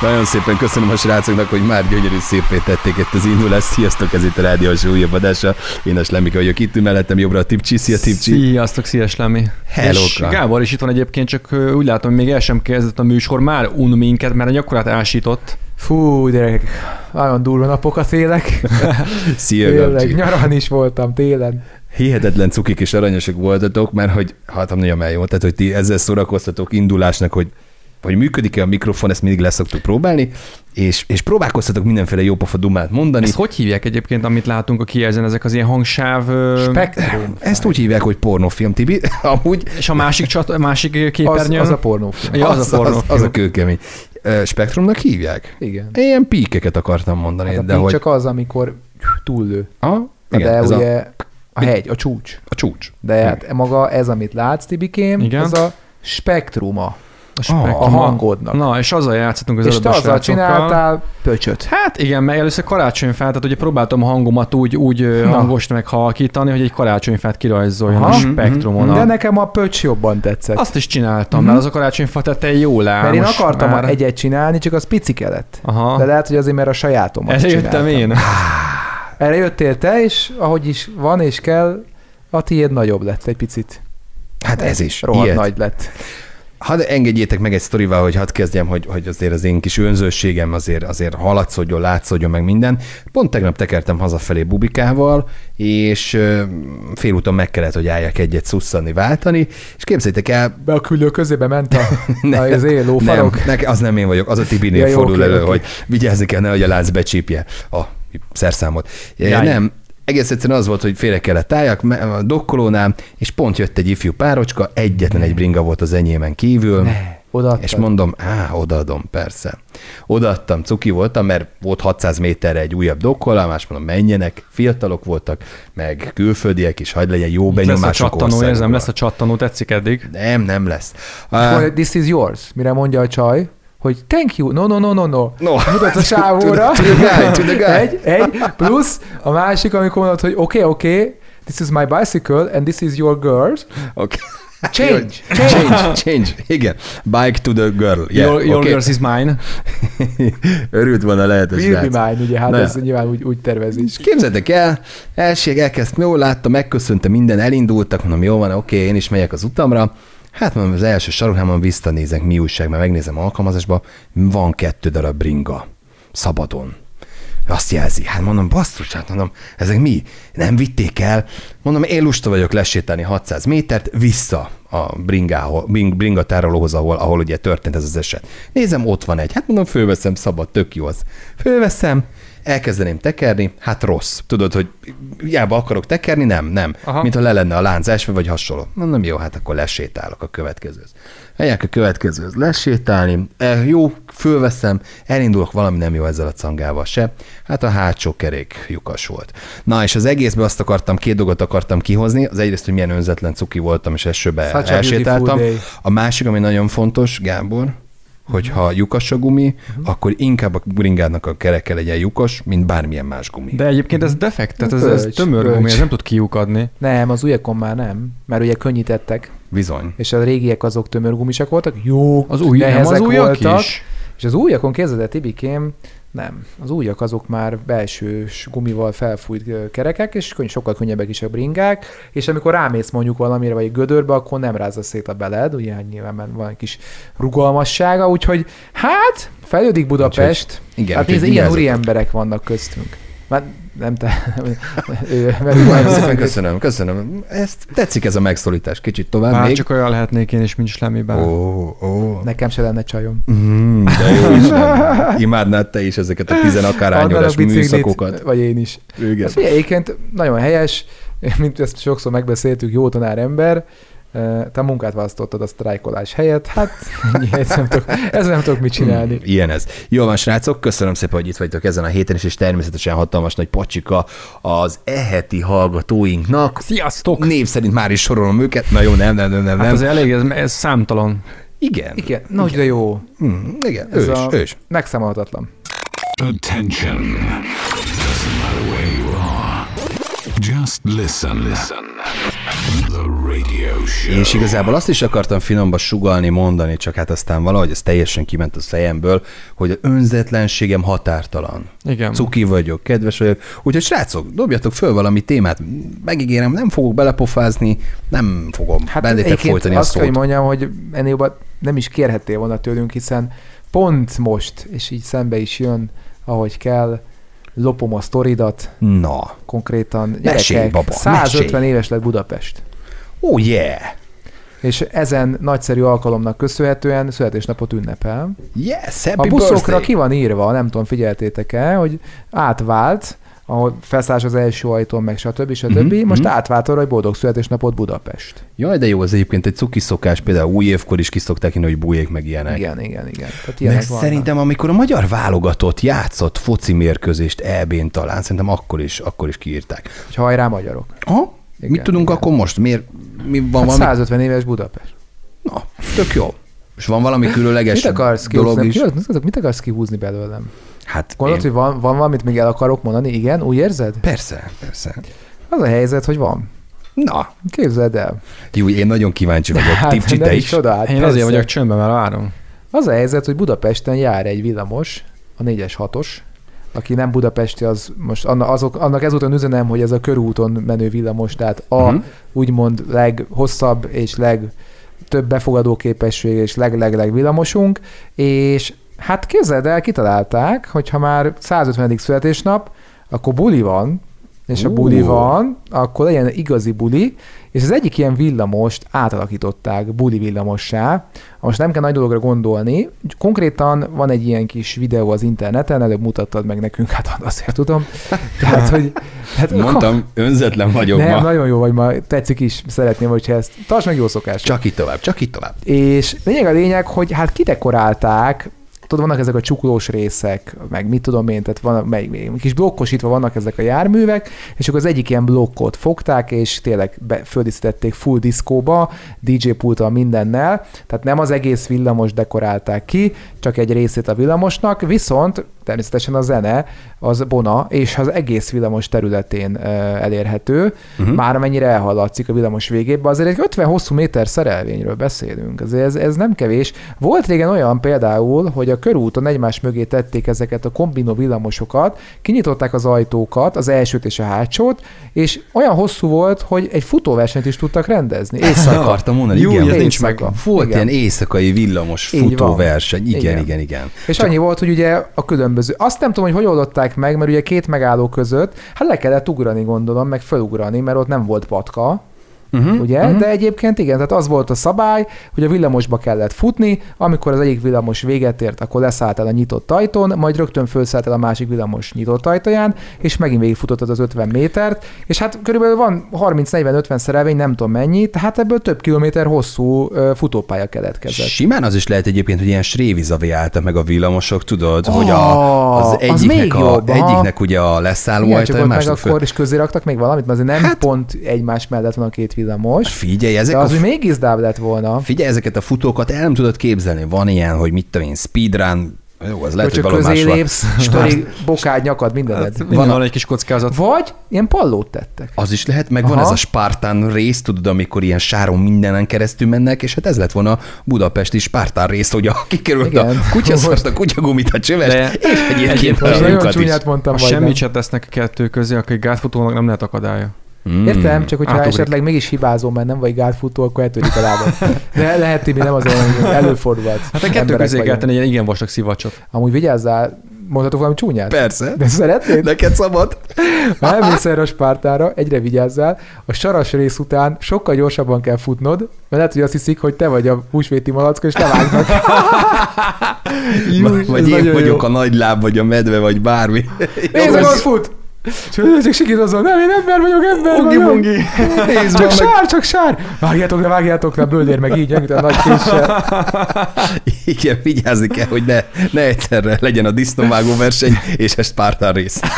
Nagyon szépen köszönöm a srácoknak, hogy már gyönyörű szépé tették itt az indulást. Sziasztok, ez itt a Rádiós újabb adása. Én a Slemika vagyok itt, mellettem jobbra a Tipcsi. Szia Tipcsi. Sziasztok, szia Slemi. Hello, És Gábor is itt van egyébként, csak úgy látom, hogy még el sem kezdett a műsor, már un minket, mert a nyakorát ásított. Fú, gyerekek, nagyon durva napokat élek. Szia, Tényleg, nyarán is voltam télen. Hihetetlen cukik és aranyosak voltatok, mert hogy hát nagyon jó, tehát hogy ti ezzel szórakoztatok indulásnak, hogy hogy működik-e a mikrofon, ezt mindig leszoktuk próbálni, és, és próbálkoztatok mindenféle jópofa dumát mondani. Ezt hogy hívják egyébként, amit látunk a kijelzen, ezek az ilyen hangsáv... Spektrum. Ezt úgy hívják, hogy pornófilm, Tibi. Amúgy És a másik, csat, a másik Az, képernyő? az a pornófilm. Ja, az, az, a az, pornófilm. az a kőkemény. Spektrumnak hívják? Igen. Ilyen píkeket akartam mondani, Hát a de hogy... csak az, amikor túllő. Na igen, de ez ugye a, a, hegy, a csúcs. a csúcs. De hát maga ez, amit látsz, Tibikém, Igen. az a spektruma A, spektrum. a hangodnak. Na, és azzal játszottunk az és előbb te a azzal csináltál pöcsöt. Hát igen, meg először karácsonyfát, tehát ugye próbáltam a hangomat úgy, úgy Na. hangosni, meg halkítani, hogy egy karácsonyfát kirajzoljon Aha. a spektrumon. De A... nekem a pöcs jobban tetszett. Azt is csináltam, Mhm. mert az a karácsonyfa tette jól áll. Mert én akartam már... egyet csinálni, csak az picike lett. Aha. De lehet, hogy azért, mert a sajátomat Erre jöttem én. Erre jöttél te, és ahogy is van és kell, a tiéd nagyobb lett egy picit. Hát ez is. Rohadt Ilyet. nagy lett. Hadd engedjétek meg egy sztorival, hogy hadd kezdjem, hogy, hogy azért az én kis önzőségem azért, azért haladszódjon, látszódjon meg minden. Pont tegnap tekertem hazafelé Bubikával, és félúton meg kellett, hogy álljak egyet szusszani, váltani, és képzeljétek el, Be a küldő közébe ment a, Ne, az éló nem, farok. ne, az nem én vagyok, az a Tibinél Ja, jó, fordul oké, elő, oké. hogy vigyázni kell, nehogy a lánc becsípje a szerszámot. Jaj. Nem, egész egyszerűen az volt, hogy félre kellett álljak a dokkolónál, és pont jött egy ifjú párocska, egyetlen egy bringa volt az enyémen kívül, Ne, odaadtad. és mondom, á, odaadom, persze. Odaadtam, cuki voltam, mert volt 600 méterre egy újabb dokkolás, mondom, menjenek, fiatalok voltak, meg külföldiek is, hagyd legyen jó Lesz a csattanó, érzem, lesz a csattanó, tetszik eddig. Nem, nem lesz. Uh, this is yours. Mire mondja a csaj, hogy thank you, no, no, no, no, no. no. Mutat a sávóra. To the- to the guy, to the guy. Egy, egy, plusz a másik, amikor mondod, hogy oké, okay, oké, okay, this is my bicycle and this is your girls. Okay. Change, change, change. Igen. Bike to the girl. Yeah, your your okay. girls is mine. Örült volna lehet a Will be mine, ugye, hát Na. ez nyilván úgy, úgy tervezi. És képzeljétek el, elség elkezdtem, jól láttam, megköszöntem, minden elindultak, mondom, jó van, oké, én is megyek az utamra. Hát mondom, az első sarokhámon visszanézek, mi újság, mert megnézem alkalmazásba, van kettő darab bringa, szabadon. Azt jelzi, hát mondom, basszus, hát mondom, ezek mi? Nem vitték el? Mondom, én lusta vagyok lesétálni 600 métert, vissza a bringához, bring, bringatárolóhoz, ahol, ahol ugye történt ez az eset. Nézem, ott van egy, hát mondom, fölveszem, szabad, tök jó az. Fölveszem, elkezdeném tekerni, hát rossz. Tudod, hogy hiába akarok tekerni, nem, nem. Aha. Mint ha le lenne a lánc esve, vagy hasonló. Mondom, jó, hát akkor lesétálok a következőhöz. Megyek a következőhöz lesétálni, e, jó, fölveszem, elindulok, valami nem jó ezzel a cangával se. Hát a hátsó kerék lyukas volt. Na, és az egészben azt akartam, két dolgot akartam kihozni. Az egyrészt, hogy milyen önzetlen cuki voltam, és esőbe Such elsétáltam. A másik, ami nagyon fontos, Gábor, hogyha lyukas a gumi, akkor inkább a bringádnak a kereke legyen lyukas, mint bármilyen más gumi. De egyébként ez defekt, tehát ez, ez tömör bölcs. gumi, ez nem tud kiukadni. Nem, az újakon már nem, mert ugye könnyítettek, Bizony. és a régiek azok tömörgumisak voltak, jó, Az új, nem az újak voltak, is. És az újakon kezdett Tibikém, nem. Az újak azok már belsős gumival felfújt kerekek, és könny- sokkal könnyebbek is a bringák, és amikor rámész mondjuk valamire, vagy egy gödörbe, akkor nem rázza szét a beled, ugye hát nyilván van egy kis rugalmassága, úgyhogy hát fejlődik Budapest. Igen, hát úgyhogy nézd, ilyen úri emberek vannak köztünk. Már nem te. ő, szépen köszönöm, köszönöm. Ezt tetszik ez a megszólítás. Kicsit tovább Bár még. csak olyan lehetnék én is, mint Slemiben. Ó, ó. Nekem se lenne csajom. Mm, de jó is. Imádnád te is ezeket a tizenakárányolás Adnának biciklit, műszakokat. Vagy én is. Igen. Ez egyébként nagyon helyes, mint ezt sokszor megbeszéltük, jó tanár ember, te munkát választottad a sztrájkolás helyett, hát ezt nem tudok, ezzel nem tudok mit csinálni. Ilyen ez. Jó van, srácok, köszönöm szépen, hogy itt vagytok ezen a héten is, és természetesen hatalmas nagy pacsika az eheti hallgatóinknak. Sziasztok! Név szerint már is sorolom őket. Na jó, nem, nem, nem, nem. Hát nem. az elég, ez, ez számtalan. Igen. Igen, nagy de jó. Hmm, igen, Ez ős, a- ős. Megszámolhatatlan. Attention. Doesn't matter where you are. Just listen. Listen. Show. És igazából azt is akartam finomba sugalni, mondani, csak hát aztán valahogy ez teljesen kiment a fejemből, hogy az önzetlenségem határtalan. Igen. Cuki vagyok, kedves vagyok. Úgyhogy srácok, dobjatok föl valami témát. Megígérem, nem fogok belepofázni, nem fogom hát egyébként folytani a azt kell, szót. hogy mondjam, hogy ennél jobban nem is kérhettél volna tőlünk, hiszen pont most, és így szembe is jön, ahogy kell, lopom a sztoridat, Na, konkrétan Mesélj, gyerekek, baba, 150 mesélj. éves lett Budapest. Oh yeah, És ezen nagyszerű alkalomnak köszönhetően születésnapot ünnepel. yes, happy A buszokra birthday. ki van írva, nem tudom, figyeltétek-e, hogy átvált, ahol felszállás az első ajtón, meg stb. stb. Uh-huh, Most mhm. átvált arra, hogy boldog születésnapot Budapest. Jaj, de jó, az egyébként egy cuki szokás, például új évkor is kiszokták ínni, hogy bújék meg ilyenek. Igen, igen, igen. Tehát ilyenek vannak. szerintem, amikor a magyar válogatott játszott foci mérkőzést EB-n talán, szerintem akkor is, akkor is kiírták. Hogy hajrá magyarok. Ha? Igen, Mit tudunk igen. akkor most? Miért? Mi van Hát valami? 150 éves Budapest. Na, tök jó. És van valami különleges Mit akarsz dolog kihúzni? is? Mit, akarsz kihúzni belőlem? Hát Gondolod, én... hogy van, van valamit még el akarok mondani? Igen? Úgy érzed? Persze, persze. Az a helyzet, hogy van. Na, Képzeld el. jó, én nagyon kíváncsi vagyok. Hát, Tipcsi, te is is? Csoda, hát Én persze. azért vagyok csöndben, mert várom. Az a helyzet, hogy Budapesten jár egy villamos, a 4-es 6-os, aki nem budapesti, az most azok, annak ezúton üzenem, hogy ez a körúton menő villamos, tehát a Mhm. úgymond leghosszabb és legtöbb befogadó képesség és leg-leg-leg villamosunk, és hát képzeld el, kitalálták, hogy ha már 150. születésnap, akkor buli van, és a Ú. buli van, akkor legyen igazi buli, és az egyik ilyen villamost átalakították buli villamossá. Most nem kell nagy dologra gondolni, konkrétan van egy ilyen kis videó az interneten, előbb mutattad meg nekünk, hát azért tudom. Tehát, hogy... Hát, Mondtam, önzetlen vagyok nem, ma. nagyon jó vagy ma, tetszik is, szeretném, hogyha ezt, tartsd meg jó szokás. Csak itt tovább, csak itt tovább. És lényeg a lényeg, hogy hát kidekorálták, tudod, vannak ezek a csuklós részek, meg mit tudom én, tehát van, meg, kis blokkosítva vannak ezek a járművek, és akkor az egyik ilyen blokkot fogták, és tényleg be, földíszítették full diszkóba, DJ pulttal mindennel, tehát nem az egész villamos dekorálták ki, csak egy részét a villamosnak, viszont természetesen a zene az Bona, és az egész villamos területén elérhető, uh-huh. már amennyire elhallatszik a villamos végébe, azért egy 50 hosszú méter szerelvényről beszélünk, azért ez, ez nem kevés. Volt régen olyan például, hogy a körúton egymás mögé tették ezeket a kombinó villamosokat, kinyitották az ajtókat, az elsőt és a hátsót, és olyan hosszú volt, hogy egy futóversenyt is tudtak rendezni. Éjszaka. akartam mondani, Jó, igen. ez nincs meg. Volt Igen. ilyen éjszakai villamos futóverseny. Igen, igen, Igen. igen. És annyi volt, hogy ugye a különböző. Azt nem tudom, hogy hogy oldották meg, mert ugye két megálló között, hát le kellett ugrani, gondolom, meg felugrani, mert ott nem volt patka, Uh-huh, ugye? Uh-huh. De egyébként igen, tehát az volt a szabály, hogy a villamosba kellett futni, amikor az egyik villamos véget ért, akkor leszálltál a nyitott ajtón, majd rögtön felszálltál a másik villamos nyitott ajtaján, és megint végigfutottad az 50 métert, és hát körülbelül van 30-40-50 szerelvény, nem tudom mennyi, tehát ebből több kilométer hosszú futópálya keletkezett. Simán az is lehet egyébként, hogy ilyen srévizavé álltak meg a villamosok, tudod, Ah, hogy a, az, az egyiknek, még a, jobb, egyiknek ugye a leszálló ajtaja, meg másnak akkor is közé raktak még valamit, mert azért nem hát, pont egymás mellett van a két villamos. Figyelj, ezek De a az, hogy még izdább lett volna. Figyelj, ezeket a futókat el nem tudod képzelni. Van ilyen, hogy mit tudom én, speedrun, jó, az lehet, hogy hogy közé van. lépsz, stori, bokád, nyakad, mindened. Hát, minden Van van, a- egy kis kockázat. Vagy ilyen pallót tettek. Az is lehet, meg van Aha. ez a Spartan rész, tudod, amikor ilyen sáron mindenen keresztül mennek, és hát ez lett volna a budapesti Spartan rész, hogy a, kikerült Igen. a kutyaszart, a kutyagumit, a csöves, De és egyébként egyébként a nagyon csúnyát mondtam, Ha semmit se tesznek a kettő közé, egy gátfutónak nem lehet akadálya. Mm. Értem, csak hogyha Átugrik. esetleg mégis hibázom, mert nem vagy gátfutó, akkor eltörik a lábad. De lehet, Tibi, nem azért, hogy előfordulhat. Hát a kettő közé kell tenni egy ilyen vastag szivacsot. Amúgy vigyázzál, mondhatok valami csúnyát? Persze. De szeretnéd? Neked szabad? Ha elmész erre a Spártára, egyre vigyázzál, a saras rész után sokkal gyorsabban kell futnod, mert lehet, hogy azt hiszik, hogy te vagy a húsvéti malacka, és levágnak. Jú, vagy én vagyok jó. a nagy láb, vagy a medve, vagy bármi. Nézd, meg, ott fut! Csak csak sikítozol, nem, én ember vagyok, ember vagyok. Nézd Csak meg. sár, csak sár! Vágjátok le, vágjátok le, böldér meg így, mint a nagy késsel. Igen, vigyázni kell, hogy ne, ne egyszerre legyen a disznóvágó verseny, és ez Spartan rész.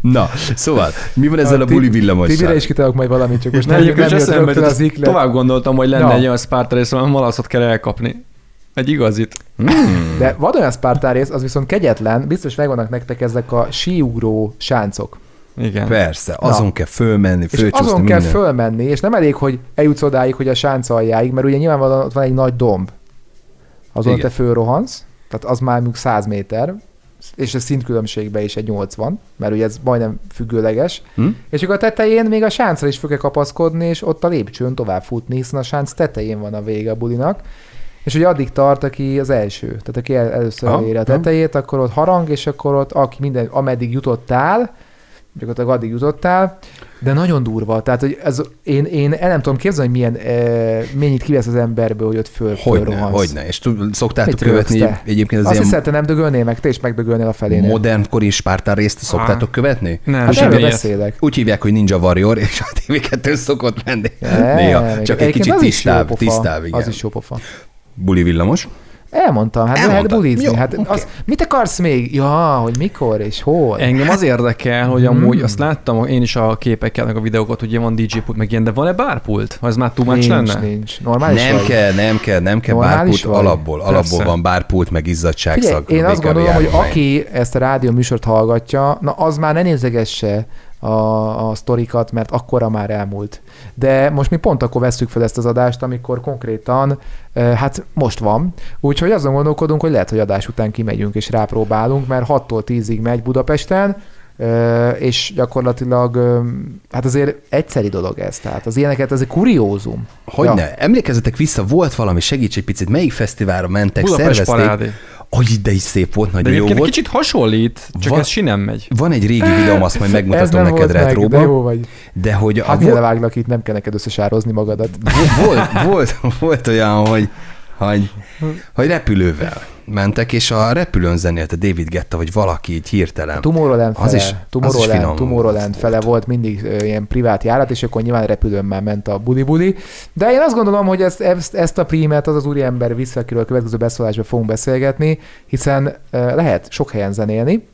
Na, szóval, mi van ezzel a buli villamossal? Tibire is kitalálok majd valamit, csak most Ne, nem, nem nem jött rögtön az iklet. Tovább gondoltam, hogy lenne egy olyan Sparta rész, ahol malaszot kell elkapni. Egy igazit. De van olyan Spartan rész, az viszont kegyetlen, biztos megvannak nektek ezek a síugró sáncok. Igen. Persze, azon Na. kell fölmenni, És azon kell minden. fölmenni, és nem elég, hogy eljutsz odáig, hogy a sánc aljáig, mert ugye nyilvánvalóan ott van egy nagy domb. Azon Igen. te fölrohansz, tehát az már mondjuk 100 méter, és a szintkülönbségben is egy 80, mert ugye ez majdnem függőleges. Hm? És akkor a tetején még a sáncra is föl kell kapaszkodni, és ott a lépcsőn tovább futni, hiszen a sánc tetején van a vége a bulinak. És ugye addig tart, aki az első. Tehát aki el, először Aha, eléri a aha. tetejét, akkor ott harang, és akkor ott aki minden, ameddig jutottál, gyakorlatilag addig jutottál, de nagyon durva. Tehát, hogy ez, én, én el nem tudom képzelni, hogy milyen, e, mennyit kivesz az emberből, hogy ott föl, Hogyne, hogyne. És szoktátok Mit követni te? egyébként az Azt ilyen hiszed, te nem dögölnél meg, te is megdögölnél a felénél. modern kori Spártán részt szoktátok követni? Nem, hát semmi erről beszélek. Úgy hívják, hogy Ninja Warrior, és a TV2 szokott menni. Nem, Néha. Csak egy kicsit tisztább, tisztább, igen. Az is jó pofa. Buli villamos. Elmondtam, hát Elmondtad. lehet bulizni. Jó, hát oké. az, mit akarsz még? Ja, hogy mikor és hol? Engem az érdekel, hogy amúgy Hmm. azt láttam én is a képeket, meg a videókat, hogy van DJ pult, meg ilyen, de van-e bárpult? Ha ez már much nincs, lenne? nincs. Normális Nem vagy? kell, nem kell, nem kell Normális bárpult, vagy? alapból, alapból Persze. van bárpult, meg izzadságszag. Figyelj, én azt gondolom, hogy aki ezt a rádió műsort hallgatja, na az már ne nézegesse a, a sztorikat, mert akkora már elmúlt. De most mi pont akkor veszük fel ezt az adást, amikor konkrétan, eh, hát most van, úgyhogy azon gondolkodunk, hogy lehet, hogy adás után kimegyünk és rápróbálunk, mert 6-tól 10-ig megy Budapesten, eh, és gyakorlatilag, eh, hát azért egyszeri dolog ez, tehát az ilyeneket, ez egy kuriózum. Hogy Ja. Emlékezzetek vissza, volt valami, segíts egy picit, melyik fesztiválra mentek, Budapest szervezték. parádé. Hogy de is szép volt, De nagyon jó egyébként volt. kicsit hasonlít, csak Van- ez sinem megy. Van egy régi videóm, azt majd megmutatom neked volt meg, de jó vagy. De hogy a, Hát volt, leváglak itt, nem kell neked összesározni magadat. volt, volt, volt olyan, hogy, hogy, hogy repülővel mentek, és a repülőn zenélte David Getta, vagy valaki így hirtelen. Tomorrowland Az fele, is- az is Tomorrowland, finom Tomorrowland volt. fele volt mindig ö, ilyen privát járat, és akkor nyilván repülőn már ment a buli-buli. De én azt gondolom, hogy ezt, ezt, ezt a prímet az az úriember vissza, akiről a következő beszólásban fogunk beszélgetni, hiszen lehet sok helyen zenélni.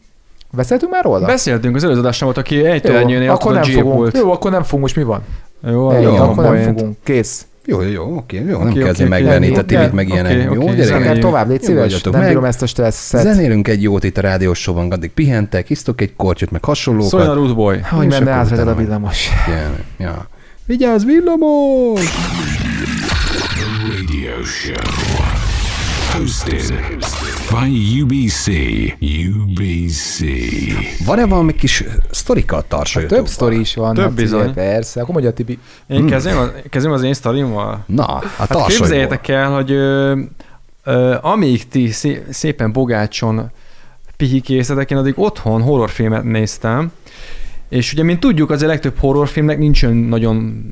Beszéltünk már róla? Beszéltünk, az előző adásnál volt, aki egy ott akkor a nem fogunk. G-pult. Jó, akkor nem fogunk, most mi van? Jó, Ennyi, jó, akkor nem fogunk. Kész. Jó, jó, jó, oké, jó, nem kell oké, oké. megvenni a Oké, Tibit, meg ilyenek. oké, Jó, oké, gyerekek? Zenéljünk tovább, légy szíves. Nem meg. bírom ezt a stresszet. Zenélünk egy jót itt a rádiós showban, addig pihentek, isztok egy kortyot, meg hasonlókat. Szóljon a Boy. Hogy menne akkor át rajtad a villamos. Igen, ja. Vigyázz, villamos! Radio show. Hosted by UBC. UBC. Van-e valami kis sztorika a tarsa Több sztori is van. Több hát bizony. Persze. Akkor mondja Tibi. Én kezdem, az, kezdem az én sztorimmal. Na, a Hát képzeljétek el, hogy ö, ö, amíg ti szé- szépen bogácson pihikészletek, én addig otthon horrorfilmet néztem, és ugye, mint tudjuk, az a legtöbb horrorfilmnek nincsen nagyon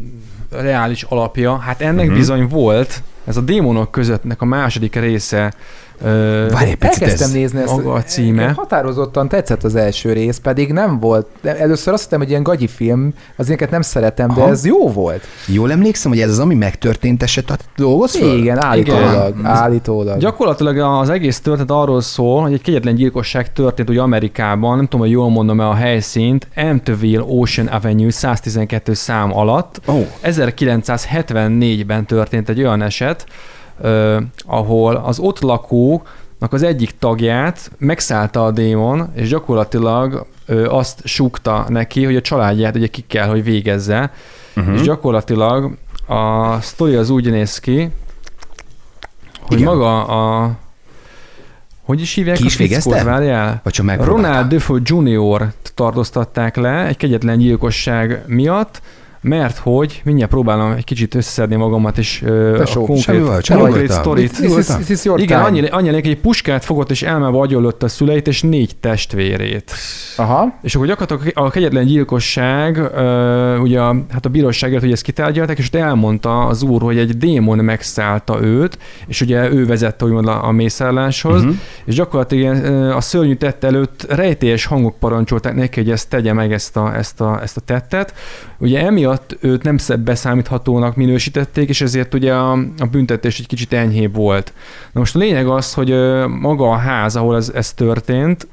reális alapja, hát ennek uh-huh. bizony volt, ez a démonok közöttnek a második része, ö, Várj egy picit, Elkezdtem ez nézni ezt. maga a címe. Határozottan tetszett az első rész, pedig nem volt. De először azt hittem, hogy ilyen gagyi film, az ilyeneket nem szeretem, de Aha. ez jó volt. Jól emlékszem, hogy ez az, ami megtörtént eset dolgoz föl? Igen, állítólag. Igen. Állítólag. Gyakorlatilag az egész történet arról szól, hogy egy kegyetlen gyilkosság történt ugye Amerikában, nem tudom, hogy jól mondom-e a helyszínt, Amityville Ocean Avenue 112 szám alatt. Ó, 1974-ben történt egy olyan eset, ö, ahol az ott lakóknak az egyik tagját megszállta a démon, és gyakorlatilag ö, azt súgta neki, hogy a családját ugye ki kell, hogy végezze, uh-huh. és gyakorlatilag a sztori az úgy néz ki, hogy Igen. maga a... Hogy is hívják Ki is végezte? Várjál? Vagy csak? Ronald Defoe Jr. tartóztatták le egy kegyetlen gyilkosság miatt, mert hogy, mindjárt próbálom egy kicsit összeszedni magamat, és Tesó, a konkrét, semmi konkrét sztorit. Igen, annyi, annyi lényeg, egy puskát fogott, és elmenve agyonlött a szüleit, és négy testvérét. Aha. És akkor gyakorlatilag a kegyetlen gyilkosság, uh, ugye a- hát a bíróságért, hogy ezt kitárgyalták, és ott elmondta az úr, hogy egy démon megszállta őt, és ugye ő vezette úgymond a, a mészálláshoz, Mhm. uh-huh. és gyakorlatilag ö, a szörnyű tett előtt rejtélyes hangok parancsolták neki, hogy ezt tegye meg ezt a, ezt a, ezt a tettet. Ugye emiatt őt nem szebb beszámíthatónak minősítették, és ezért ugye a, a büntetés egy kicsit enyhébb volt. Na most a lényeg az, hogy maga a ház, ahol ez, ez történt,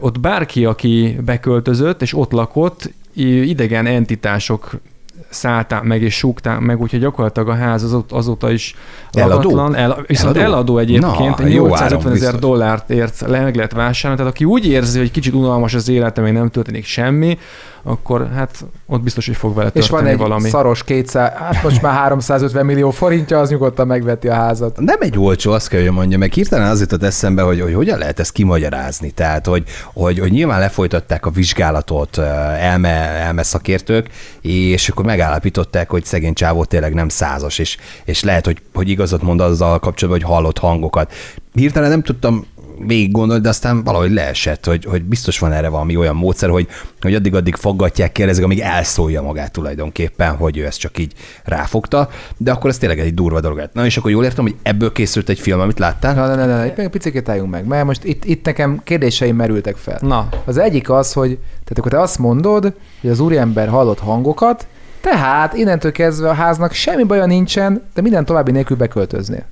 ott bárki, aki beköltözött és ott lakott, idegen entitások szálltál meg és súgtál meg, úgyhogy gyakorlatilag a ház azóta, azóta is Eladó? lagatlan. El, viszont Eladó? eladó, egyébként, Na, Na, jó 850 áron ezer dollárt ért, le meg lehet vásárolni, tehát aki úgy érzi, hogy kicsit unalmas az élete, még nem történik semmi, akkor hát ott biztos, hogy fog vele És van történni egy valami. szaros 200, hát most már 350 millió forintja, az nyugodtan megveti a házat. Nem egy olcsó, azt kell, hogy mondja, meg hirtelen az jutott eszembe, hogy, hogy hogyan lehet ezt kimagyarázni. Tehát, hogy, hogy, hogy nyilván lefolytatták a vizsgálatot elme, elme szakértők, és akkor megállapították, hogy szegény csávó tényleg nem százas, és, és lehet, hogy, hogy igazat mond azzal kapcsolatban, hogy hallott hangokat. Hirtelen nem tudtam végig gondolni, de aztán valahogy leesett, hogy, hogy biztos van erre valami olyan módszer, hogy, hogy addig-addig faggatják, kérdezik, amíg elszólja magát tulajdonképpen, hogy ő ezt csak így ráfogta, de akkor ez tényleg egy durva dolog. Na és akkor jól értem, hogy ebből készült egy film, amit láttál? Na, ne, ne, ne, egy picit álljunk meg, mert most itt, itt nekem kérdéseim merültek fel. Na, Az egyik az, hogy tehát akkor te azt mondod, hogy az úriember hallott hangokat, tehát innentől kezdve a háznak semmi baja nincsen, de minden további nélkül beköltöznél.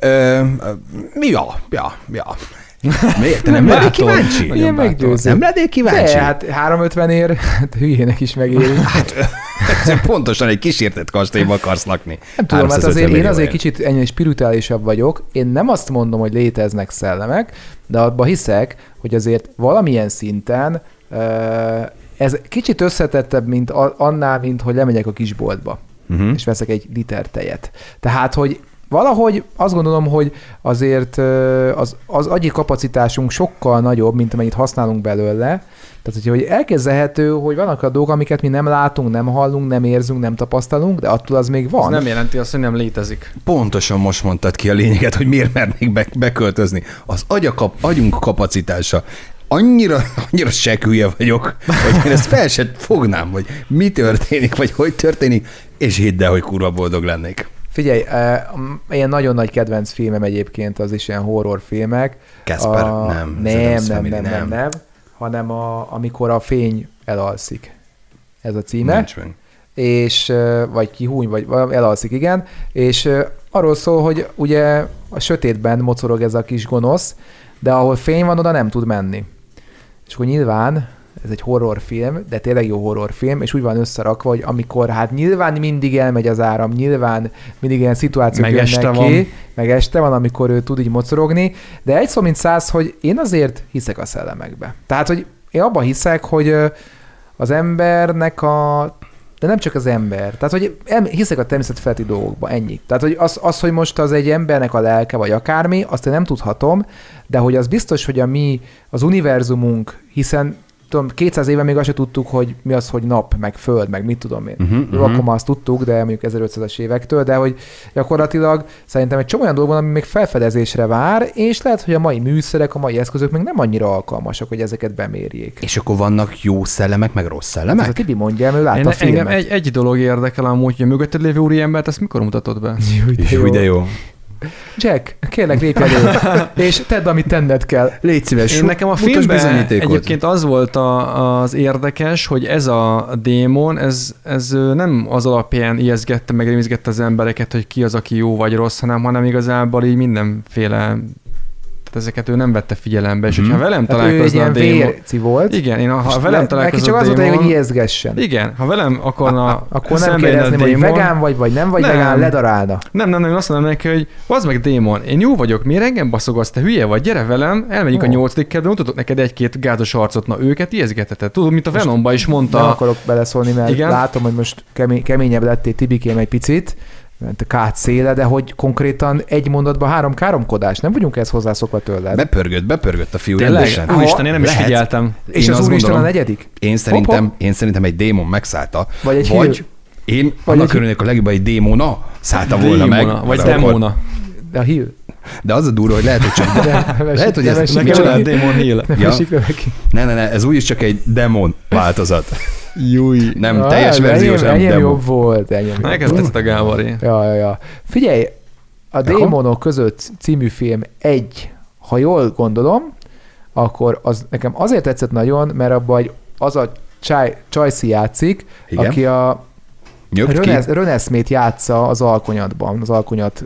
Ö, ö, ja, ja, ja. Miért? Te nem Bátor. lennél kíváncsi? Nagyon Ilyen bátor. meggyőző. Nem lennél kíváncsi? De, hát 350 ér, hát hülyének is megéri. Hát, pontosan egy kísértett kastélyban akarsz lakni. Nem tudom, hát 350 azért én azért kicsit ennyi spirituálisabb vagyok. Én nem azt mondom, hogy léteznek szellemek, de abba hiszek, hogy azért valamilyen szinten ö, ez kicsit összetettebb, mint annál, mint hogy lemegyek a kisboltba, Uh-huh. és veszek egy liter tejet. Tehát, hogy valahogy azt gondolom, hogy azért az, az agyi kapacitásunk sokkal nagyobb, mint amennyit használunk belőle. Tehát, hogyha hogy elképzelhető, hogy vannak a dolgok, amiket mi nem látunk, nem hallunk, nem érzünk, nem tapasztalunk, de attól az még ez van. nem jelenti azt, hogy nem létezik. Pontosan most mondtad ki a lényeget, hogy miért mernék be, beköltözni. Az agyakap, agyunk kapacitása annyira, annyira sekülje vagyok, hogy én ezt fel sem fognám, hogy mi történik, vagy hogy történik, és hidd el, hogy kurva boldog lennék. Figyelj, m- ilyen nagyon nagy kedvenc filmem egyébként az is ilyen horrorfilmek. Kasper, A- nem, Nem, nem, nem, nem, nem. nem, hanem a, amikor a fény elalszik. Ez a címe. Nincs meg. és ö, vagy kihúny, vagy elalszik, igen, és ö, arról szól, hogy ugye a sötétben mocorog ez a kis gonosz, de ahol fény van, oda nem tud menni. És akkor nyilván ez egy horrorfilm, de tényleg jó horrorfilm, és úgy van összerakva, hogy amikor hát nyilván mindig elmegy az áram, nyilván mindig ilyen szituációk Meg este ki, van. meg este van, amikor ő tud így mocorogni, de egy szó mint száz, hogy én azért hiszek a szellemekbe. Tehát, hogy én abban hiszek, hogy az embernek a de nem csak az ember. Tehát, hogy hiszek a természetfeletti dolgokba, ennyi. Tehát, hogy az, az, hogy most az egy embernek a lelke, vagy akármi, azt én nem tudhatom, de hogy az biztos, hogy a mi, az univerzumunk, hiszen tudom, 200 éve még azt se tudtuk, hogy mi az, hogy nap, meg föld, meg mit tudom én. Uh-huh, Jó, akkor már azt tudtuk, de mondjuk 1500-as évektől, de hogy gyakorlatilag szerintem egy csomó olyan dolog van, ami még felfedezésre vár, és lehet, hogy a mai műszerek, a mai eszközök még nem annyira alkalmasak, hogy ezeket bemérjék. És akkor vannak jó szellemek, meg rossz Ez a szellemek? Tibi mondja, mert ő látta a filmet. engem egy, egy dolog érdekel amúgy, hogy a mögötted lévő úriembert, ezt mikor mutatod be? Jó, de jó. Jack, kérlek lépj elő, és tedd, amit tenned kell. Légy szíves, Én nekem a filmben egyébként az volt a, az érdekes, hogy ez a démon, ez, ez nem az alapján ijeszgette, meg rémizgette az embereket, hogy ki az, aki jó vagy rossz, hanem, hanem igazából így mindenféle tehát ezeket ő nem vette figyelembe, és Mhm. hogyha velem találkozna a démon... volt. Igen, én, ha velem Neki találkozna csak a az volt, hogy ijeszgessen. Igen, ha velem akarna Akkor nem a kérdezném, hogy vegán vagy, vagy nem vagy Nem. vegán, ledarálna. Nem, nem, nem, én azt mondom neki, hogy az meg démon, én jó vagyok, miért engem baszogasz, te hülye vagy, gyere velem, elmegyünk a nyolcadik kerületbe, mutatok neked egy-két gázos arcot, na őket ijeszgetheted. Tudod, mint a Venomba is Nem mondta. akarok beleszólni, mert Igen? látom, hogy most kemény, keményebb lettél Tibikém egy picit, a kát széle, de hogy konkrétan egy mondatban három káromkodás. Nem vagyunk ezt hozzászokva tőled. Bepörgött, bepörgött a fiú Tényleg? rendesen. Úristen, én nem is Lehet. figyeltem. és Én az úristen a negyedik? Én szerintem, Hopp, én szerintem egy démon megszállta. Vagy egy vagy én Vagy annak egy- örülnék a legjobb, egy démona szállta volna meg. Vagy de akkor- demóna. De a hill. De az a durva, hogy lehet, hogy csak... lehet, hogy ez... Micsoda? olyan démon neki. Ne, ne, ne, ez úgyis csak egy demon változat. Júj. Nem Ah, teljes verziós, nem enyém jobb volt. Enyém volt. tetszett a Gábori. Ja, ja, ja. Figyelj, a? Démonok között című film egy, ha jól gondolom, akkor az nekem azért tetszett nagyon, mert abban egy- az a csaj, Csajci játszik, Igen. aki a. Rönesz, Röneszmét játsza az alkonyatban, az alkonyat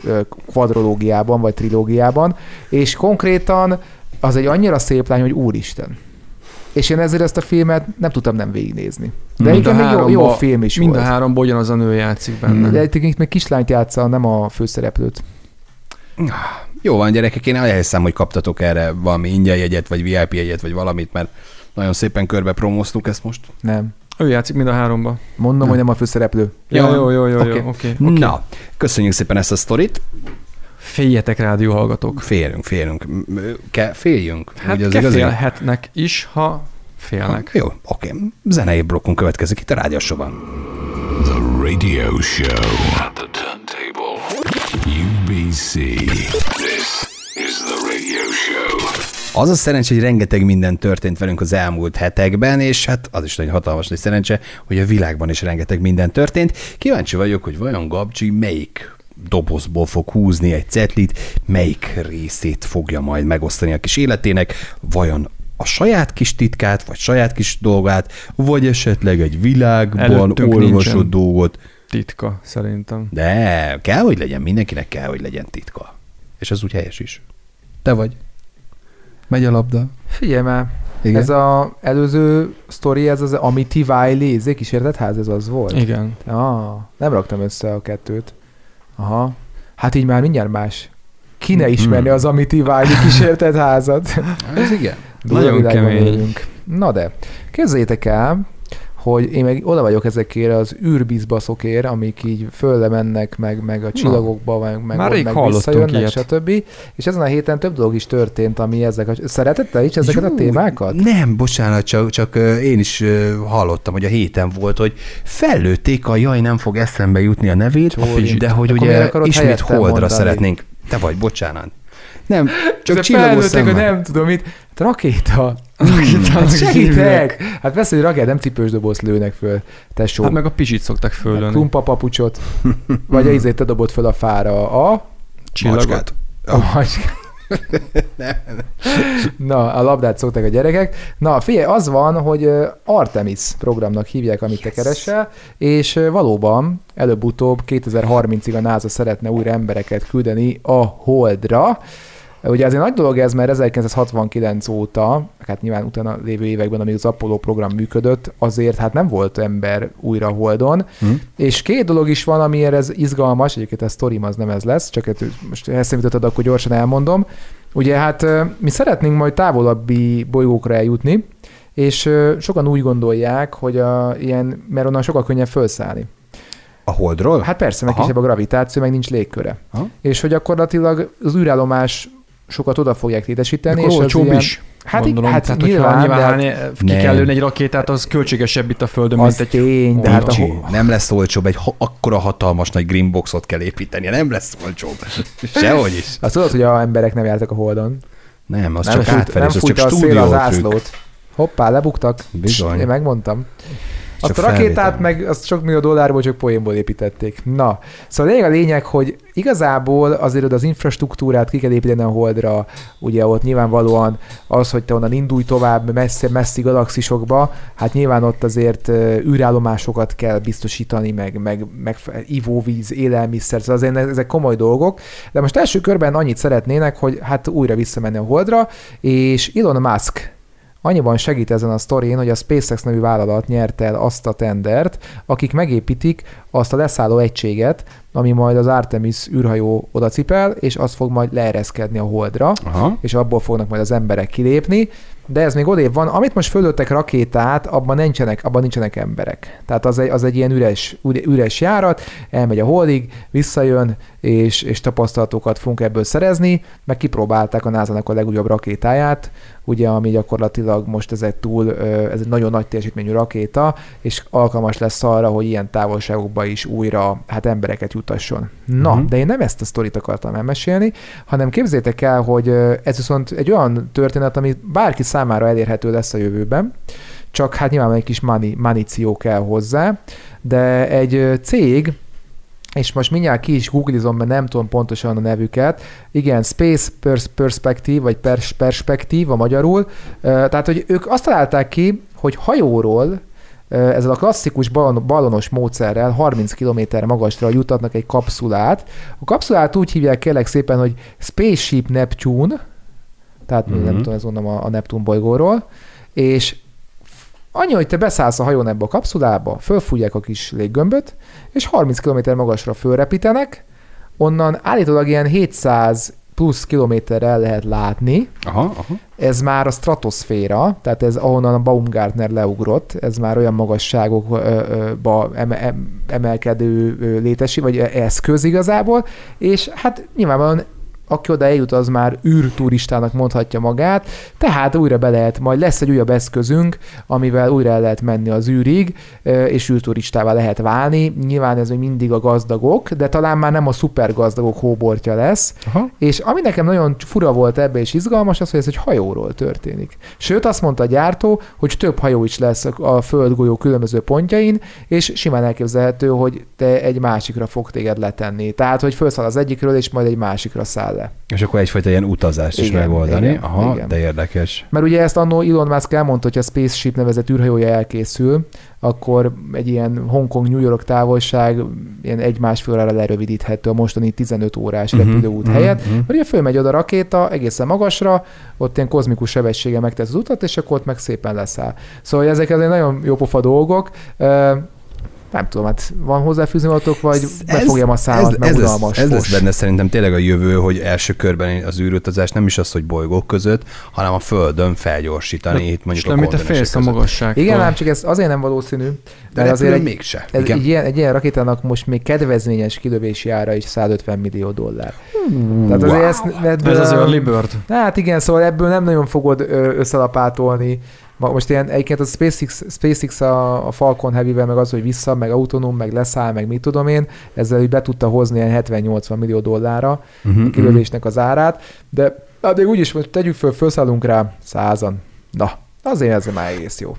kvadrológiában, vagy trilógiában, és konkrétan az egy annyira szép lány, hogy úristen. És én ezért ezt a filmet nem tudtam nem végignézni. De Mind egyébként még jó, jó háromba- film is Mind a volt. háromból ugyanaz a nő játszik benne. De egyébként még kislányt játsza, nem a főszereplőt. Jó van, gyerekek, én elhiszem, hogy kaptatok erre valami ingyen jegyet, vagy VIP jegyet, vagy valamit, mert nagyon szépen körbe promóztuk ezt most. Nem. Ő játszik mind a háromba. Mondom, hogy nem a főszereplő. Jó, jó, jó, jó, Oké. jó, oké. Na, köszönjük szépen ezt a sztorit. Féljetek rádió hallgatók. Félünk, félünk. Ke, féljünk. Hát Ugye az ke igazi? félhetnek is, ha félnek. Jó, oké. Zenei blokkunk következik itt a rádiósóban. The radio show. At the turntable. UBC. This is the radio show. Az a szerencsé, hogy rengeteg minden történt velünk az elmúlt hetekben, és hát az is nagy hatalmas nagy szerencse, hogy a világban is rengeteg minden történt. Kíváncsi vagyok, hogy vajon Gabcsi melyik dobozból fog húzni egy cetlit, melyik részét fogja majd megosztani a kis életének, vajon a saját kis titkát, vagy saját kis dolgát, vagy esetleg egy világban Előttünk olvasott dolgot. Titka, szerintem. De kell, hogy legyen, mindenkinek kell, hogy legyen titka. És ez úgy helyes is. Te vagy. Megy a labda. Figyelj már, Igen. ez a előző sztori, ez az Amity Wiley, zé kísértett ház, ez az volt? Igen. Ah, nem raktam össze a kettőt. Aha. Hát így már mindjárt más. Ki ne ismerni az Amity Wiley kísértett házat? Ez igen. Nagyon kemény. Na de, képzeljétek el, hogy én meg oda vagyok ezekért az űrbizbaszokért, amik így fölle mennek, meg, meg a csillagokba, meg, meg, Már rég meg visszajönnek, ilyet. stb. És ezen a héten több dolog is történt, ami ezek a... Szeretett te is ezeket a Jó, témákat? Nem, bocsánat, csak, csak én is hallottam, hogy a héten volt, hogy fellőtték a jaj, nem fog eszembe jutni a nevét, Csórint. de hogy ugye ismét holdra mondani? szeretnénk. Te vagy, bocsánat. Nem, csak csillagos szemmel. nem tudom mit. Hát rakéta. Hát segítek! Hát persze, hogy rakéta, nem cipős dobozt lőnek föl. Tesó. Hát meg a pizsit szoktak föllőni. Klumpa papucsot. Vagy a izét te dobod föl a fára. A... Csillagot. Macskát. a macska. Na, a labdát szokták a gyerekek. Na, figyelj, az van, hogy Artemis programnak hívják, amit te keresel, és valóban előbb-utóbb 2030-ig a NASA szeretne újra embereket küldeni a Holdra. Ugye azért nagy dolog ez, mert 1969 óta, hát nyilván utána lévő években, amíg az Apollo program működött, azért hát nem volt ember újra Holdon. Hm? És két dolog is van, amiért ez izgalmas, egyébként a sztorim az nem ez lesz, csak hát most eszembe jutottad, akkor gyorsan elmondom. Ugye hát mi szeretnénk majd távolabbi bolygókra eljutni, és sokan úgy gondolják, hogy a, ilyen, mert onnan sokkal könnyebb felszállni. A holdról? Hát persze, meg kisebb a gravitáció, meg nincs légköre. Aha. És hogy gyakorlatilag az űrállomás sokat oda fogják létesíteni. Akkor és olcsóbb ilyen, is. Hát, gondolom. hát Tehát, nyilván, hogyha de hát nyilván ki Nem. kell lőni egy rakétát, az költségesebb itt a Földön, az mint egy... tény, de hát a, nem lesz olcsóbb, egy ha- akkora hatalmas nagy greenboxot kell építeni, nem lesz olcsóbb. Sehogy is. azt tudod, hogy a emberek nem jártak a Holdon. Nem, az nem csak nem az csak a szél az ászlót. Hoppá, lebuktak. Bizony. Én megmondtam. Csak Azt a rakétát felvétel. meg azt sok millió dollárból csak poénból építették. Na, szóval lényeg a lényeg, hogy igazából azért az infrastruktúrát ki kell építeni a Holdra, ugye ott nyilvánvalóan az, hogy te onnan indulj tovább messze, messzi galaxisokba, hát nyilván ott azért űrállomásokat kell biztosítani, meg, meg, meg ivóvíz, élelmiszer, szóval azért ezek komoly dolgok, de most első körben annyit szeretnének, hogy hát újra visszamenni a Holdra, és Elon Musk annyiban segít ezen a sztorin, hogy a SpaceX nevű vállalat nyerte el azt a tendert, akik megépítik azt a leszálló egységet, ami majd az Artemis űrhajó odacipel, és az fog majd leereszkedni a holdra, Aha. és abból fognak majd az emberek kilépni, de ez még odébb van. Amit most fölöttek rakétát, abban nincsenek, abban nincsenek emberek. Tehát az egy, az egy ilyen üres, üres járat, elmegy a holdig, visszajön, és, és tapasztalatokat fogunk ebből szerezni, meg kipróbálták a NASA-nak a legújabb rakétáját, ugye, ami gyakorlatilag most ez egy túl, ez egy nagyon nagy teljesítményű rakéta, és alkalmas lesz arra, hogy ilyen távolságokba is újra hát embereket jutasson. Na, Mhm. de én nem ezt a sztorit akartam elmesélni, hanem képzétek el, hogy ez viszont egy olyan történet, ami bárki számára elérhető lesz a jövőben, csak hát nyilván egy kis money, maníció kell hozzá, de egy cég, és most mindjárt ki is googlizom, mert nem tudom pontosan a nevüket. Igen, Space Pers- Perspective, vagy pers- Perspective a magyarul. Tehát, hogy ők azt találták ki, hogy hajóról ezzel a klasszikus balon- ballonos módszerrel 30 km magasra jutatnak egy kapszulát. A kapszulát úgy hívják kérlek szépen, hogy Spaceship Neptune, tehát mm-hmm. nem Mhm. tudom, ez mondom a, a Neptun bolygóról, és Annyi, hogy te beszállsz a hajón ebbe a kapszulába, fölfújják a kis léggömböt, és 30 km magasra fölrepítenek, onnan állítólag ilyen 700 plusz kilométerrel lehet látni, Aha, aha. ez már a stratoszféra, tehát ez ahonnan a Baumgartner leugrott, ez már olyan magasságokba eme, em- emelkedő létesi, vagy eszköz igazából, és hát nyilvánvalóan aki oda eljut, az már űrturistának mondhatja magát, tehát újra be lehet, majd lesz egy újabb eszközünk, amivel újra el lehet menni az űrig, és űrturistává lehet válni. Nyilván ez még mindig a gazdagok, de talán már nem a szuper gazdagok hóbortja lesz, Aha. és ami nekem nagyon fura volt ebbe és izgalmas, az, hogy ez egy hajóról történik. Sőt, azt mondta a gyártó, hogy több hajó is lesz a földgolyó különböző pontjain, és simán elképzelhető, hogy te egy másikra fog téged letenni. Tehát, hogy felszáll az egyikről, és majd egy másikra száll le. És akkor egyfajta ilyen utazást is Igen, megoldani. igen, Aha, igen. de érdekes. Mert ugye ezt annó Elon Musk elmondta, hogy a Spaceship nevezett űrhajója elkészül, akkor egy ilyen Hongkong-New York távolság ilyen egy-másfél órára lerövidíthető a mostani 15 órás Mhm, repülőút mhm, helyett. mhm. Mert ugye fölmegy oda a rakéta egészen magasra, ott ilyen kozmikus sebessége megtesz az utat, és akkor ott meg szépen leszáll. Szóval ezek azért nagyon jó pofa dolgok. Nem tudom, hát van hozzáfűzni valatok, vagy befogjam a számat, ez, mert ez, lesz, ez lesz benne szerintem tényleg a jövő, hogy első körben az űrutazás nem is az, hogy bolygók között, hanem a Földön felgyorsítani itt És mondjuk a nem, te félsz a magasságtól. Igen, ám csak ez azért nem valószínű, De mert azért egy, mégse. ez, Igen. egy, ilyen, egy ilyen rakétának most még kedvezményes kilövési ára is 150 millió dollár. Tehát azért Wow. ezt, ebből, Ez az early bird. Hát igen, szóval ebből nem nagyon fogod összelapátolni. Most ilyen egyébként a SpaceX, SpaceX a, a Falcon Heavy-vel, meg az, hogy vissza, meg autonóm, meg leszáll, meg mit tudom én, ezzel úgy be tudta hozni ilyen 70-80 millió dollárra Mhm, a kilövésnek az árát, de hát még úgyis most tegyük föl, felszállunk rá százan. Na, azért ez már egész jó.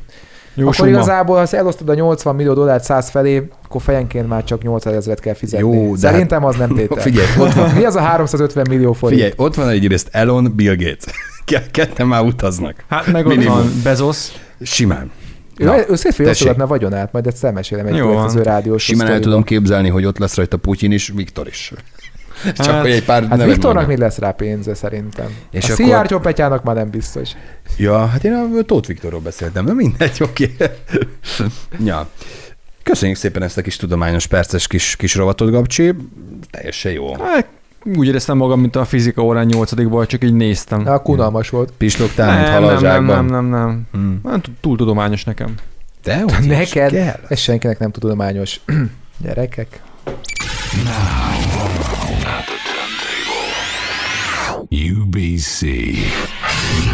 Jó akkor summa. igazából, ha elosztod a 80 millió dollárt 100 felé, akkor fejenként már csak 800 ezeret kell fizetni. Jó, de Szerintem az nem tétel. Figyelj, ott van, Mi az a 350 millió forint? figyelj, ott van egyrészt Elon, Bill Gates. Ke- Ketten már utaznak. Hát meg ott Minimum. van Bezos. Simán. Ő, Na, ő szétfé tessék. osztogatna vagyonát, majd egyszer mesélem egy Jó következő rádiós Simán el tudom képzelni, hogy ott lesz rajta Putyin is, Viktor is. Csak Hát- hogy egy pár Hát nevet Viktornak még lesz rá pénze szerintem. És a akkor- Szijjártó Petyának már nem biztos. Ja, hát én a Tóth Viktorról beszéltem, de mindegy, oké. ja. Köszönjük szépen ezt a kis tudományos perces kis, kis rovatot, Gabcsi. Teljesen jó. Hát, úgy éreztem magam, mint a fizika órán nyolcadikban, csak így néztem. Na, kunalmas volt. Pislogtál, mint nem, nem, nem, nem, nem, nem. Hmm. Nem, túl- tudományos nekem. De hogy Neked? kell. Ez senkinek nem tudományos. Gyerekek. UBC,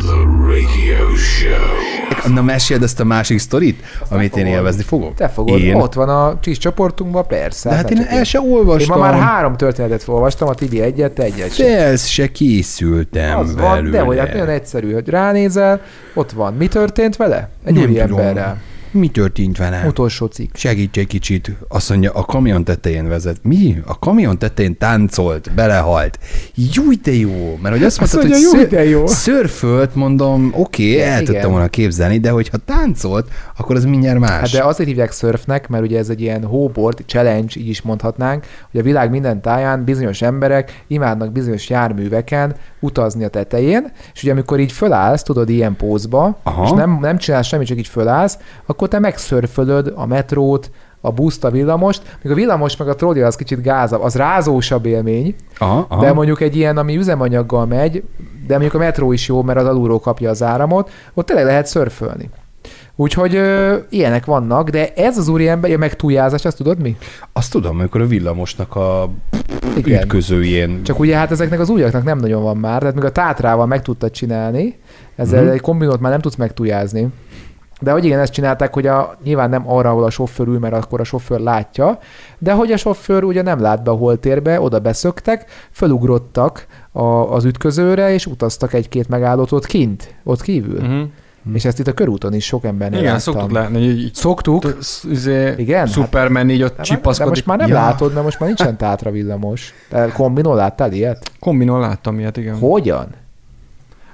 the radio show. Na meséld ezt a másik sztorit, amit én fogom. élvezni fogok. Te fogod, Én? ott van a kis csoportunkban, persze. De hát ne én el se Én olvastam. ma már három történetet olvastam, a Tibi egyet, te egyet sem. De ez se készültem Az van, belőle. de hogy hát nagyon egyszerű, hogy ránézel, ott van. Mi történt vele? Egy Nem úri tudom. emberrel. Mi történt vele? Utolsó cikk. Segíts egy kicsit. Azt mondja, a kamion tetején vezet. Mi? A kamion tetején táncolt, belehalt. Júj, de jó. Mert hogy azt Azt mondtad, hogy mondja, júj, ször, jó. szörfölt, mondom, oké, okay, el tudtam volna képzelni, de hogyha táncolt, akkor az mindjárt más. Hát de azért hívják surfnek, mert ugye ez egy ilyen hóbord, challenge, így is mondhatnánk, hogy a világ minden táján bizonyos emberek imádnak bizonyos járműveken utazni a tetején, és ugye amikor így fölállsz, tudod, ilyen pózba, Aha. és nem, nem csinálsz semmit, csak így fölállsz, akkor te megszörfölöd a metrót, a buszt, a villamost, míg a villamos meg a trolli az kicsit gázabb, az rázósabb élmény, aha, aha. de mondjuk egy ilyen, ami üzemanyaggal megy, de mondjuk a metró is jó, mert az alulról kapja az áramot, ott tényleg lehet szörfölni. Úgyhogy ö, ilyenek vannak, de ez az úriember, a megtújázás, azt tudod mi? Azt tudom, amikor a villamosnak a Igen. ütközőjén. Csak ugye hát ezeknek az újaknak nem nagyon van már, tehát még a tátrával meg tudtad csinálni, ezzel Mhm. egy kombinót már nem tudsz megtújázni. De hogy igen, ezt csinálták, hogy a, nyilván nem arra, ahol a sofőr ül, mert akkor a sofőr látja, de hogy a sofőr ugye nem lát be a holtérbe, oda beszöktek, fölugrottak a, az ütközőre, és utaztak egy-két megállót ott kint, ott kívül. Uh-huh. És ezt itt a körúton is sok embernél Igen, láttam. szoktuk látni, így Szoktuk, izé, Igen, Superman így ott de, de csipaszkodik. most már nem Ja. látod, mert most már nincsen tátra villamos. Te kombinó láttál ilyet? Kombinon láttam ilyet, igen. Hogyan?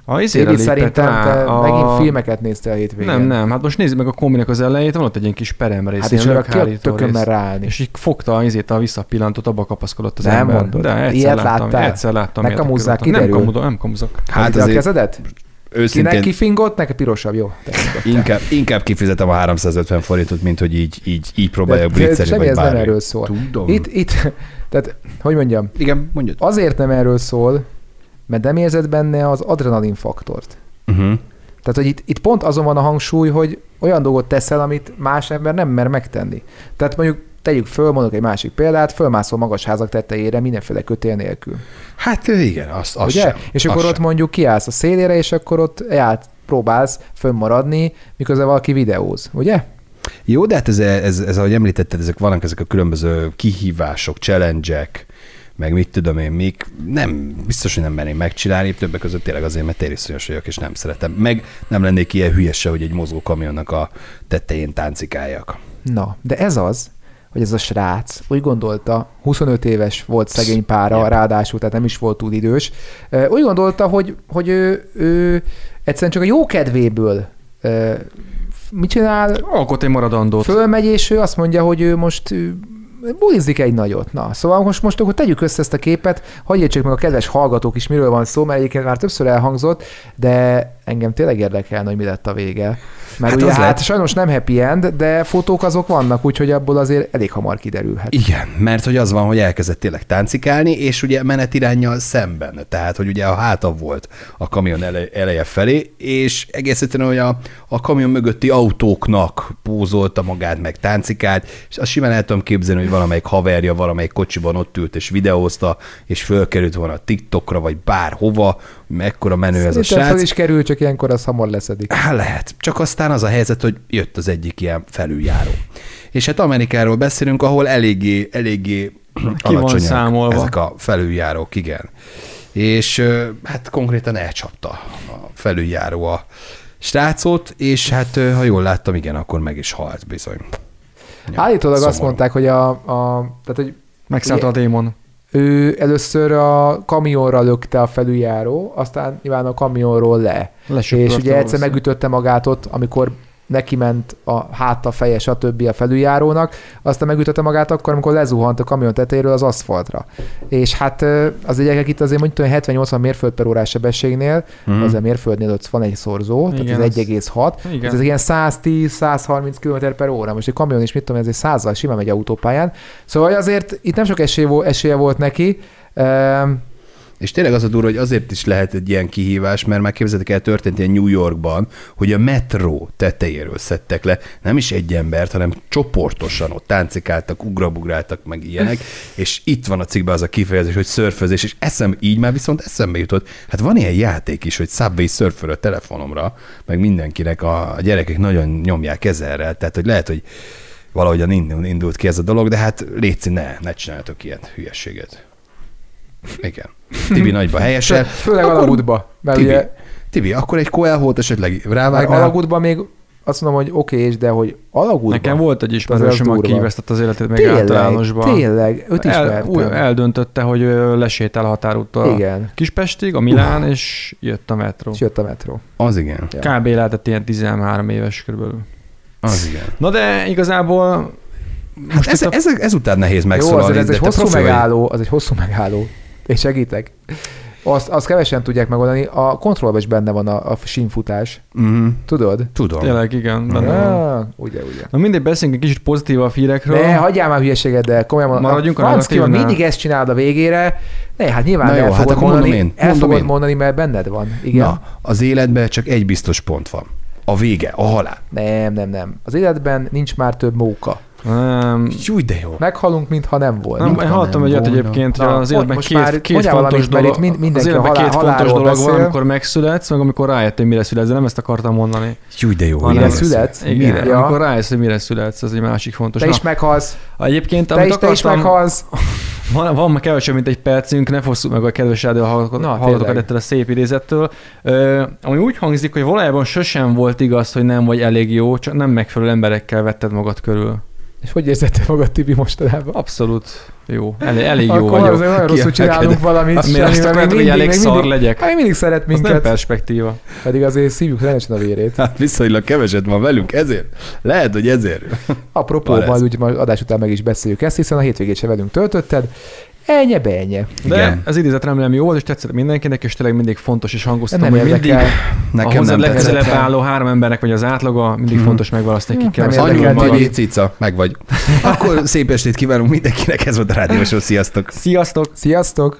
A izére szerintem te a... megint filmeket néztél a hétvégén. Nem, nem, hát most nézzük meg a kombinek az elejét, van ott egy ilyen kis peremrész, Hát ilyen és arra ki a lökhárító tökömmel rész. ráállni. És így fogta az izét a visszapillantót, abba kapaszkodott az Nem ember. mondod. De egyszer Ilyet láttam, láttál? egyszer láttam. Kamuzzák, körúton. Nem kiderül. kamudom, nem kamuzok. Hát Hát a azért- kezedet? Kinek őszintén kifingott, neki pirosabb, jó. Inkább, inkább kifizetem a 350 forintot, mint hogy így, így, így próbáljak blitzelni, vagy ez nem bármi. erről szól. Tudom. Itt, itt, tehát, hogy mondjam, Igen, mondjad. azért nem erről szól, mert nem érzed benne az adrenalin faktort. Uh-huh. Tehát, hogy itt, itt pont azon van a hangsúly, hogy olyan dolgot teszel, amit más ember nem mer megtenni. Tehát mondjuk tegyük föl, mondok egy másik példát, fölmászol magas házak tetejére mindenféle kötél nélkül. Hát igen, azt, azt ugye? sem. és azt akkor ott sem. mondjuk kiállsz a szélére, és akkor ott át próbálsz fönnmaradni, miközben valaki videóz, ugye? Jó, de hát ez, ez, ez, ahogy említetted, ezek vannak ezek a különböző kihívások, challenge meg mit tudom én, még nem, biztos, hogy nem merném megcsinálni, többek között tényleg azért, mert tériszonyos vagyok, és nem szeretem. Meg nem lennék ilyen hülyes se, hogy egy mozgó kamionnak a tetején táncikáljak. Na, de ez az, hogy ez a srác úgy gondolta, 25 éves volt szegény pára, Yep. ráadásul, tehát nem is volt túl idős, úgy gondolta, hogy, hogy ő, ő egyszerűen csak a jó kedvéből mit csinál? Alkot egy maradandót. Fölmegy, és ő azt mondja, hogy ő most bulizik egy nagyot. Na, szóval most, most akkor tegyük össze ezt a képet, hogy értsék meg a kedves hallgatók is, miről van szó, mert egyébként már többször elhangzott, de engem tényleg érdekelne, hogy mi lett a vége. Mert Hát ugye hát lett. sajnos nem happy end, de fotók azok vannak, úgyhogy abból azért elég hamar kiderülhet. Igen, mert hogy az van, hogy elkezdett tényleg táncikálni, és ugye menetirányjal szemben, tehát hogy ugye a háta volt a kamion ele, eleje felé, és egész egyszerűen, hogy a, a kamion mögötti autóknak pózolta magát, meg táncikált, és azt simán el tudom képzelni, hogy valamelyik haverja valamelyik kocsiban ott ült és videózta, és fölkerült volna a TikTokra, vagy bárhova, mekkora menő ez a Szerintem fel srác. is kerül, csak ilyenkor az hamar leszedik. Hát lehet. Csak aztán az a helyzet, hogy jött az egyik ilyen felüljáró. És hát Amerikáról beszélünk, ahol eléggé, eléggé van alacsonyak számolva. ezek a felüljárók, igen. És hát konkrétan elcsapta a felüljáró a srácot, és hát ha jól láttam, igen, akkor meg is halt bizony. Ja, Állítólag azt szomorú. mondták, hogy a, a tehát, hogy Megszállta a démon. Ő először a kamionra lökte a felüljáró, aztán nyilván a kamionról le. Lesöpörte és ugye egyszer megütötte magát ott, amikor neki ment a háta, feje, stb. a felüljárónak, aztán megütötte magát akkor, amikor lezuhant a kamion tetejéről az aszfaltra. És hát az gyerekek itt azért mondjuk olyan 70-80 mérföld per órás sebességnél, mm. az a mérföldnél ott van egy szorzó, Igen, tehát ez az- 1,6, Igen. tehát ez ilyen 110-130 km per óra. Most egy kamion is, mit tudom, ez egy százal simán megy autópályán. Szóval azért itt nem sok esély, esélye volt neki. És tényleg az a durva, hogy azért is lehet egy ilyen kihívás, mert már képzeljétek el, történt ilyen New Yorkban, hogy a metró tetejéről szedtek le nem is egy embert, hanem csoportosan ott táncikáltak, ugrabugráltak, meg ilyenek, és itt van a cikkben az a kifejezés, hogy szörfözés, és eszem, így már viszont eszembe jutott, hát van ilyen játék is, hogy Subway Surfer a telefonomra, meg mindenkinek a, a gyerekek nagyon nyomják ezerrel, tehát hogy lehet, hogy valahogyan indul- indult ki ez a dolog, de hát létszi, ne, ne csináljatok ilyen hülyességet. Igen. Tibi nagyba helyesel. főleg Akkor- alagútba. Mert Tibi, ugye Tibi, akkor egy koelhót esetleg rávágnál? alagútban még azt mondom, hogy oké, és de hogy alagútban. Nekem volt egy ismerősöm, aki vesztett az életét még tényleg, általánosban. Tényleg, őt El, ismertem. új, eldöntötte, hogy lesétál határúttal Igen, Kispestig, a Milán, és jött a metró. és jött a metró. Az igen, Ja. Kb. lehetett ilyen 13 éves körülbelül. az igen. Na de igazából Hát ez, itt a- ez, ezután nehéz Jó, megszólalni. azért ez egy hosszú megálló, az egy hosszú megálló. És segítek. Azt, azt kevesen tudják megoldani, a kontrollban is benne van a, a sínfutás. Mhm, Tudod? Tudom. Tényleg, igen. Benne van. Ah, ugye, ugye. Na mindegy, beszéljünk egy kicsit pozitív a hírekről. Ne, hagyjál már hülyeséget, de komolyan. Maradjunk a ha negatívnál. mindig ezt csinálod a végére, ne, hát nyilván Na jó, el hát fogod mondom mondani, én, el fogod én. mondani, mert benned van. Igen? Na, az életben csak egy biztos pont van. A vége, a halál. Nem, nem, nem. Az életben nincs már több móka. Nem, Júj, de jó. Meghalunk, mintha nem volt. nem, én van, hallottam nem egy olyat volna. egyébként, hogy Na, az életben most két, már két fontos dolog, mind- az életben a halál- két fontos dolog van, beszél. amikor megszületsz, meg amikor rájöttél, hogy mire születsz, de nem ezt akartam mondani. Júj, de jó. Hanem- Mire születsz? Igen, Mire? ja. amikor rájössz, hogy mire születsz, ez egy másik fontos. Te Na, is meghalsz. Egyébként, Te amit is, te is meghalsz. van, van kevesebb, mint egy percünk, ne fosszuk meg a kedves rádió hallgatókat ettől a szép idézettől. Ö, ami úgy hangzik, hogy valójában sosem volt igaz, hogy nem vagy elég jó, csak nem megfelelő emberekkel vetted magad körül. És hogy érzed te magad, Tibi, mostanában? Abszolút jó. Elég, elég jó Akkor vagyok. olyan rosszul csinálunk valamit. Azt miért azt még hogy elég szar mindig- legyek? Hát mindig szeret Az nem minket, perspektíva. pedig azért szívjuk rendesen a vérét. Hát viszonylag keveset van velünk, ezért. Lehet, hogy ezért. Apropó, majd úgy majd adás után meg is beszéljük ezt, hiszen a hétvégét se velünk töltötted, Ennyi, benye. De Igen. az idézet remélem jó volt, és tetszett mindenkinek, és tényleg mindig fontos és hangoztam, Nem hogy mindig érdekel. a Nekem hozzád legközelebb álló három embernek vagy az átlaga, mindig Mhm. fontos megválasztani, beszélni érdekel Anyu, vagy cica, meg vagy. Akkor szép estét kívánunk mindenkinek, ez volt a rádiósó, sziasztok! Sziasztok! Sziasztok!